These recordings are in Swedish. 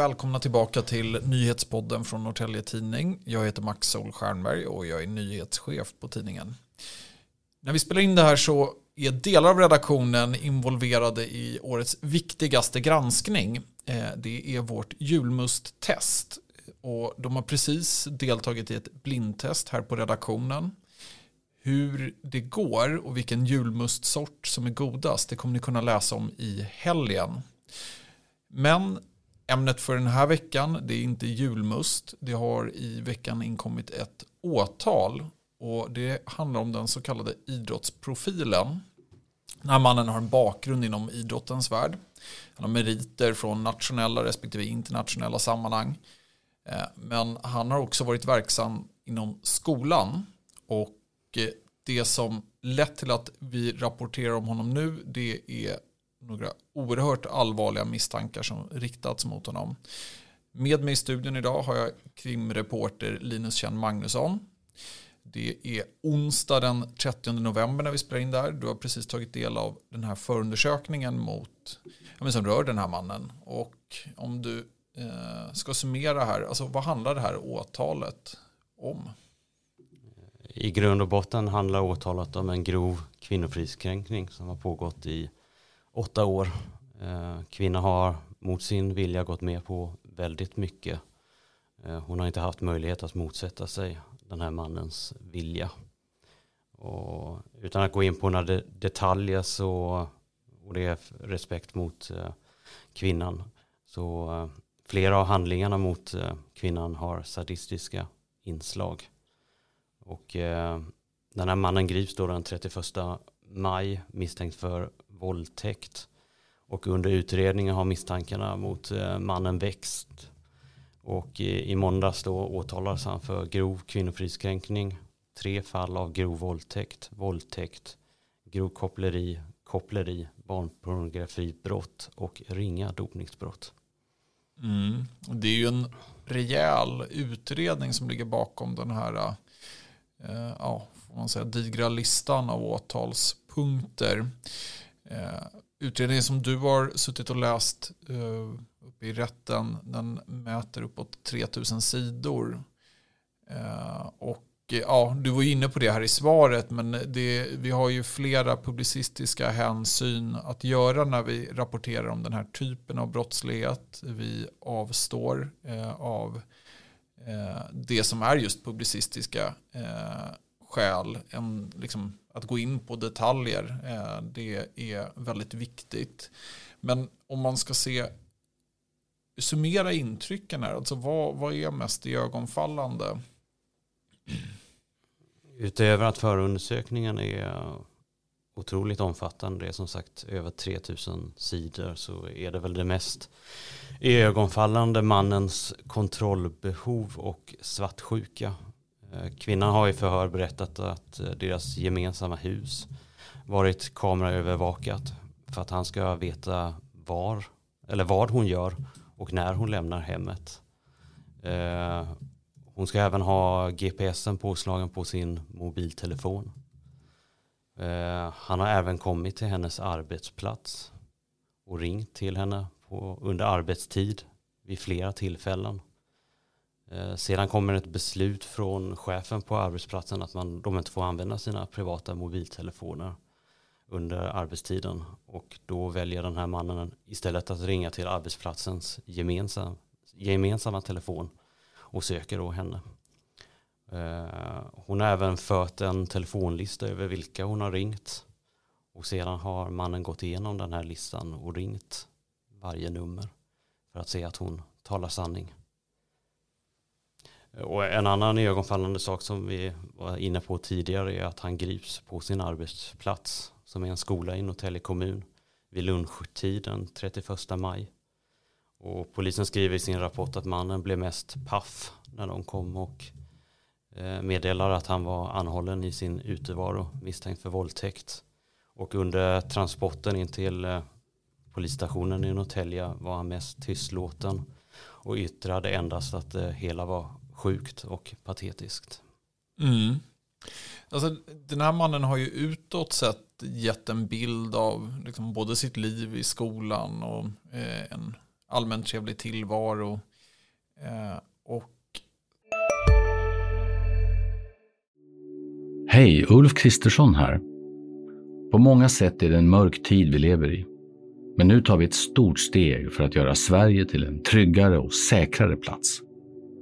välkomna tillbaka till nyhetspodden från Norrtälje Tidning. Jag heter Max Sol Stjernberg och jag är nyhetschef på tidningen. När vi spelar in det här så är delar av redaktionen involverade i årets viktigaste granskning. Eh, det är vårt julmusttest. Och de har precis deltagit i ett blindtest här på redaktionen. Hur det går och vilken julmustsort som är godast det kommer ni kunna läsa om i helgen. Men ämnet för den här veckan det är inte julmust. Det har i veckan inkommit ett åtal och det handlar om den så kallade idrottsprofilen. Den här mannen har en bakgrund inom idrottens värld. Han har meriter från nationella respektive internationella sammanhang. Eh, men han har också varit verksam inom skolan. Och eh, det som lett till att vi rapporterar om honom nu det är några oerhört allvarliga misstankar som riktats mot honom. Med mig i studion idag har jag krimreporter Linus Kjell Magnusson. Det är onsdag den 30 november när vi spelar in där. Du har precis tagit del av den här förundersökningen mot, ja, som rör den här mannen. Och om du eh, ska summera här, alltså vad handlar det här åtalet om? I grund och botten handlar åtalet om en grov kvinnofridskränkning som har pågått i åtta år. Eh, kvinnan har mot sin vilja gått med på väldigt mycket. Eh, hon har inte haft möjlighet att motsätta sig den här mannens vilja. Och utan att gå in på några detaljer så, och det är respekt mot eh, kvinnan, så flera av handlingarna mot kvinnan har sadistiska inslag. Och den här mannen grips då den 31 maj misstänkt för våldtäkt. Och under utredningen har misstankarna mot eh, mannen växt. Och eh, i måndags då åtalades han för grov kvinnofridskränkning, tre fall av grov våldtäkt, våldtäkt, grov koppleri, koppleri, barnpornografibrott och ringa dopningsbrott. Mm. Det är ju en rejäl utredning som ligger bakom den här eh, ja, får man säga, digra listan av åtalspunkter. Eh, utredningen som du har suttit och läst eh, uppe i rätten den mäter uppåt 3000 sidor. Eh, och ja, du var ju inne på det här i svaret men det, vi har ju flera publicistiska hänsyn att göra när vi rapporterar om den här typen av brottslighet. Vi avstår av det som är just publicistiska skäl. En, liksom, att gå in på detaljer, eh, det är väldigt viktigt. Men om man ska se, summera intrycken här, alltså vad, vad är mest ögonfallande? Utöver att förundersökningen är otroligt omfattande, det är som sagt över 3000 sidor, så är det väl det mest ögonfallande mannens kontrollbehov och svartsjuka. Eh, kvinnan har i förhör berättat att eh, deras gemensamma hus varit kameraövervakat för att han ska veta var eller vad hon gör och när hon lämnar hemmet. Eh, hon ska även ha GPSen påslagen på sin mobiltelefon. Han har även kommit till hennes arbetsplats och ringt till henne på, under arbetstid vid flera tillfällen. Eh, sedan kommer ett beslut från chefen på arbetsplatsen att man, de inte får använda sina privata mobiltelefoner under arbetstiden. Och då väljer den här mannen istället att ringa till arbetsplatsens gemensam, gemensamma telefon och söker då henne. Eh, hon har även fört en telefonlista över vilka hon har ringt. Och sedan har mannen gått igenom den här listan och ringt varje nummer för att se att hon talar sanning. Och en annan ögonfallande sak som vi var inne på tidigare är att han grips på sin arbetsplats som är en skola i Norrtälje kommun vid lunchtid den 31 maj. Och polisen skriver i sin rapport att mannen blev mest paff när de kom och eh, meddelar att han var anhållen i sin utevaro misstänkt för våldtäkt. Och under transporten in till eh, polisstationen i Norrtälje var han mest tystlåten och yttrade endast att det hela var sjukt och patetiskt. Mm. Alltså, den här mannen har ju utåt sett gett en bild av liksom, både sitt liv i skolan och eh, en allmänt trevlig tillvaro. Eh, och Hej, Ulf Kristersson här. På många sätt är det en mörk tid vi lever i. Men nu tar vi ett stort steg för att göra Sverige till en tryggare och säkrare plats.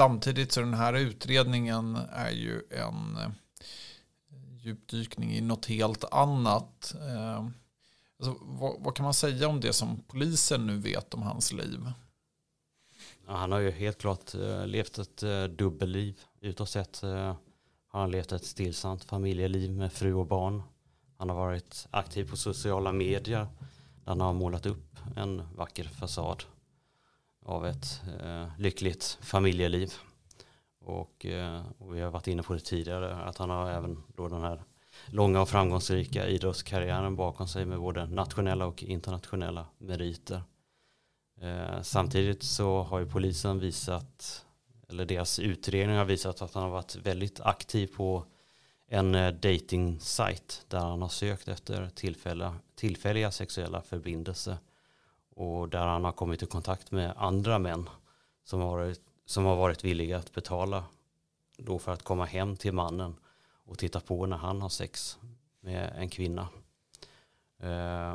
Samtidigt så den här utredningen är ju en eh, djupdykning i något helt annat. Eh, alltså, vad, vad, kan man säga om det som polisen nu vet om hans liv? Ja, han har ju helt klart eh, levt ett dubbelliv. Utåt sett har han levt ett stillsamt familjeliv med fru och barn. Han har varit aktiv på sociala medier. Där han har målat upp en vacker fasad av ett eh, lyckligt familjeliv. Och, eh, och, vi har varit inne på det tidigare att han har även då den här långa och framgångsrika idrottskarriären bakom sig med både nationella och internationella meriter. Eh, samtidigt så har ju polisen visat, eller deras utredning har visat att han har varit väldigt aktiv på en eh, dating site där han har sökt efter tillfälliga, tillfälliga sexuella förbindelser och där han har kommit i kontakt med andra män som har varit, som har varit villiga att betala då för att komma hem till mannen och titta på när han har sex med en kvinna. Eh,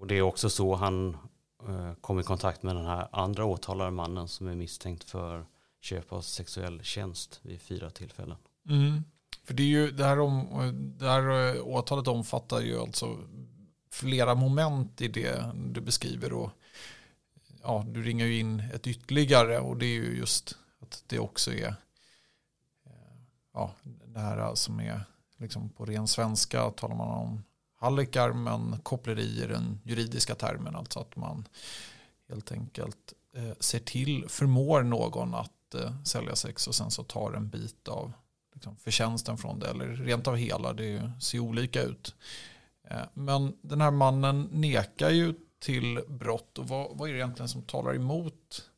och det är också så han eh, kom i kontakt med den här andra åtalade mannen som är misstänkt för köp av sexuell tjänst vid fyra tillfällen. Mm. För det, är ju, det, här om, det här eh, åtalet omfattar ju alltså flera moment i det du beskriver. Och, ja, du ringer ju in ett ytterligare och det är ju just att det också är eh, ja, det här som är liksom på ren svenska talar man om hallickar men koppleri är den juridiska termen. Alltså att man helt enkelt eh, ser till, förmår någon att eh, sälja sex och sen så tar en bit av liksom, förtjänsten från det. Eller rent av hela, det ser olika ut. Eh, men den här mannen nekar ju till brott. Och vad, vad är det egentligen som talar emot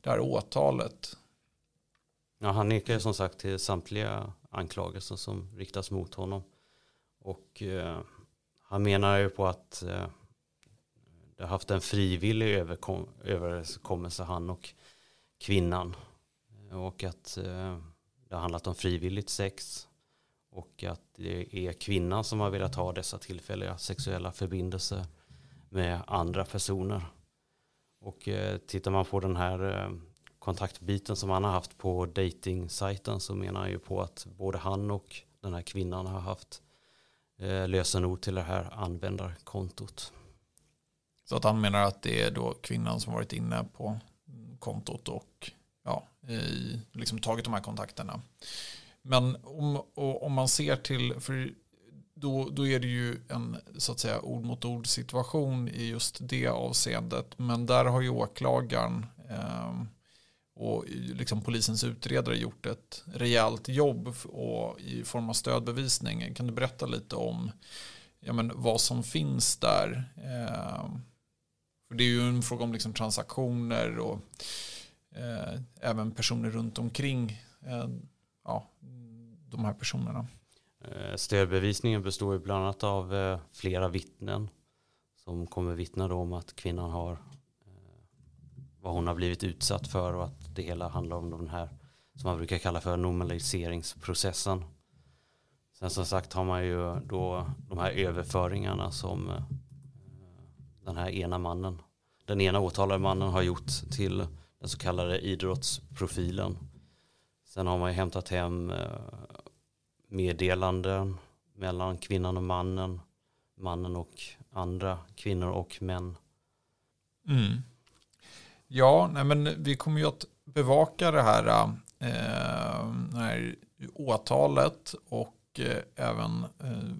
det här åtalet? Ja, han nekar ju som sagt till samtliga anklagelser som riktas mot honom. Och eh, han menar ju på att eh, det har haft en frivillig överenskommelse han och kvinnan. Och att eh, det har handlat om frivilligt sex. Och att det är kvinnan som har velat ha dessa tillfälliga sexuella förbindelser med andra personer. Och eh, tittar man på den här eh, kontaktbiten som han har haft på dating-sajten så menar han ju på att både han och den här kvinnan har haft eh, lösenord till det här användarkontot. Så att han menar att det är då kvinnan som varit inne på kontot och ja, i, liksom tagit de här kontakterna. Men om, om man ser till, för då, då är det ju en så att säga ord mot ord situation i just det avseendet. Men där har ju åklagaren eh, och liksom polisens utredare gjort ett rejält jobb och i form av stödbevisning. Kan du berätta lite om ja, men vad som finns där? Eh, för det är ju en fråga om liksom transaktioner och eh, även personer runt omkring eh, ja, de här personerna. Eh, stödbevisningen består ju bland annat av eh, flera vittnen som kommer vittna om att kvinnan har eh, vad hon har blivit utsatt för och att det hela handlar om den här som man brukar kalla för normaliseringsprocessen. Sen som sagt har man ju då de här överföringarna som den här ena mannen, den ena åtalade mannen har gjort till den så kallade idrottsprofilen. Sen har man ju hämtat hem eh, meddelanden mellan kvinnan och mannen, mannen och andra kvinnor och män. Mm. Ja, nej men vi kommer ju att bevaka det här, eh, det här åtalet och eh, även eh,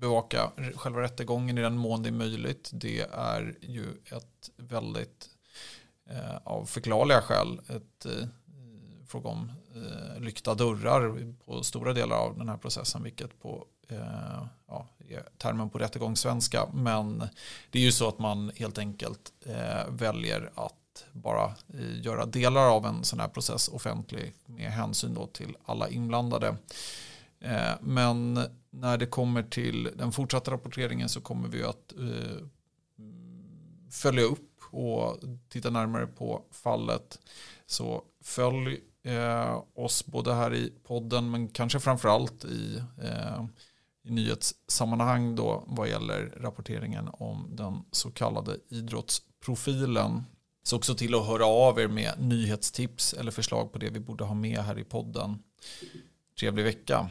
bevaka själva rättegången i den mån det är möjligt. Det är ju ett väldigt eh, av förklarliga skäl ett eh, fråga om eh, lyckta dörrar på stora delar av den här processen, vilket på eh, ja, termen på rättegångssvenska. Men det är ju så att man helt enkelt eh, väljer att bara eh, göra delar av en sån här process offentlig med hänsyn då till alla inblandade. Eh, men när det kommer till den fortsatta rapporteringen så kommer vi att eh, följa upp och titta närmare på fallet. Så följ eh, oss både här i podden men kanske framförallt i, eh, i nyhetssammanhang då vad gäller rapporteringen om den så kallade idrottsprofilen. Så också till att höra av er med nyhetstips eller förslag på det vi borde ha med här i podden. Trevlig vecka.